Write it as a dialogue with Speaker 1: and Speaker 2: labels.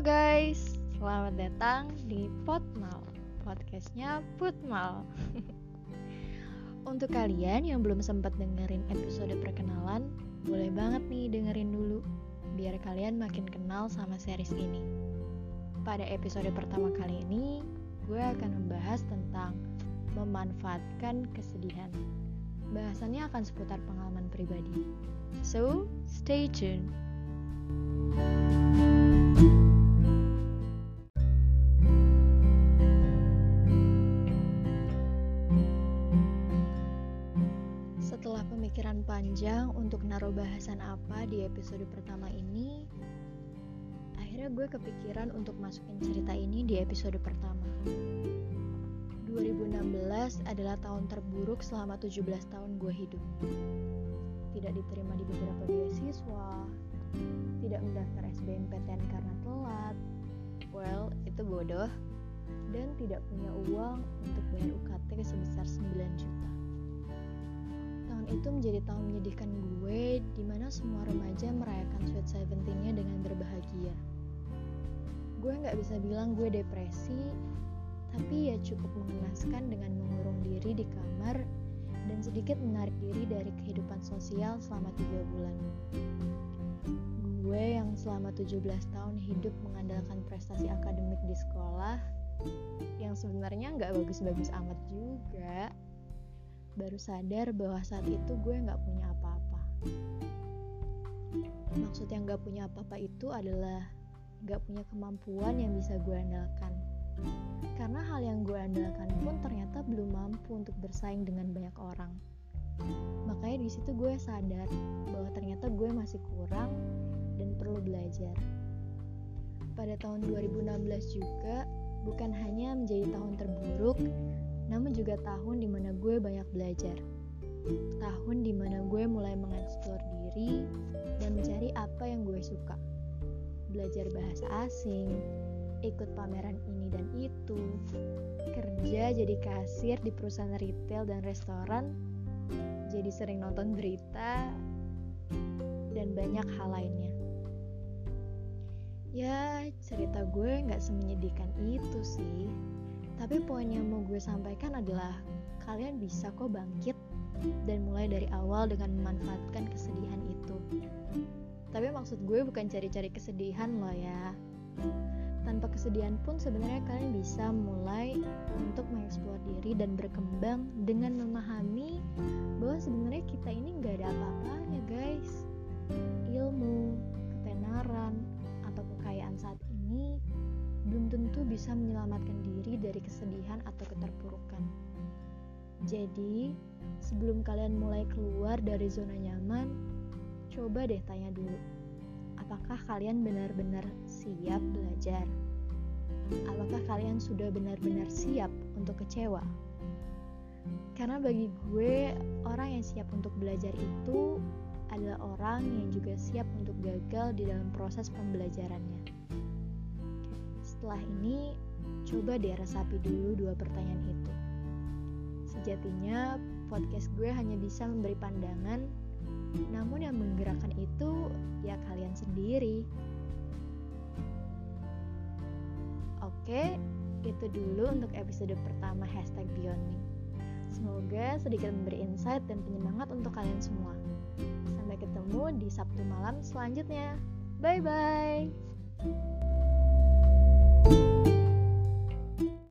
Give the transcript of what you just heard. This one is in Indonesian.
Speaker 1: Guys, selamat datang di Potmal, podcastnya Putmal. Untuk kalian yang belum sempat dengerin episode perkenalan, boleh banget nih dengerin dulu, biar kalian makin kenal sama series ini. Pada episode pertama kali ini, gue akan membahas tentang memanfaatkan kesedihan. Bahasannya akan seputar pengalaman pribadi. So, stay tuned. Setelah pemikiran panjang untuk naruh bahasan apa di episode pertama ini, akhirnya gue kepikiran untuk masukin cerita ini di episode pertama. 2016 adalah tahun terburuk selama 17 tahun gue hidup. Tidak diterima di beberapa beasiswa, tidak mendaftar SBMPTN karena telat, well, itu bodoh, dan tidak punya uang untuk bayar UKT sebesar 9 juta. Tahun itu menjadi tahun menyedihkan gue, di mana semua remaja merayakan Sweet Seventeen-nya dengan berbahagia. Gue nggak bisa bilang gue depresi, tapi ya cukup mengenaskan dengan mengurung diri di kamar dan sedikit menarik diri dari kehidupan sosial selama tiga bulan. Gue yang selama 17 tahun hidup mengandalkan prestasi akademik di sekolah, yang sebenarnya nggak bagus-bagus amat juga, baru sadar bahwa saat itu gue nggak punya apa-apa. Maksud yang nggak punya apa-apa itu adalah nggak punya kemampuan yang bisa gue andalkan karena hal yang gue andalkan pun ternyata belum mampu untuk bersaing dengan banyak orang. Makanya di situ gue sadar bahwa ternyata gue masih kurang dan perlu belajar. Pada tahun 2016 juga bukan hanya menjadi tahun terburuk, namun juga tahun di mana gue banyak belajar. Tahun di mana gue mulai mengeksplor diri dan mencari apa yang gue suka. Belajar bahasa asing, ikut pameran ini dan itu, kerja jadi kasir di perusahaan retail dan restoran, jadi sering nonton berita, dan banyak hal lainnya. Ya, cerita gue nggak semenyedihkan itu sih. Tapi poin yang mau gue sampaikan adalah kalian bisa kok bangkit dan mulai dari awal dengan memanfaatkan kesedihan itu. Tapi maksud gue bukan cari-cari kesedihan loh ya tanpa kesedihan pun sebenarnya kalian bisa mulai untuk mengeksplor diri dan berkembang dengan memahami bisa menyelamatkan diri dari kesedihan atau keterpurukan jadi sebelum kalian mulai keluar dari zona nyaman coba deh tanya dulu apakah kalian benar-benar siap belajar? Apakah kalian sudah benar-benar siap untuk kecewa? Karena bagi gue, orang yang siap untuk belajar itu adalah orang yang juga siap untuk gagal di dalam proses pembelajarannya. Setelah ini, coba deh resapi dulu dua pertanyaan itu. Sejatinya, podcast gue hanya bisa memberi pandangan namun yang menggerakkan itu ya kalian sendiri. Oke, itu dulu untuk episode pertama hashtag Beyond. Semoga sedikit memberi insight dan penyemangat untuk kalian semua. Sampai ketemu di Sabtu malam selanjutnya. Bye bye.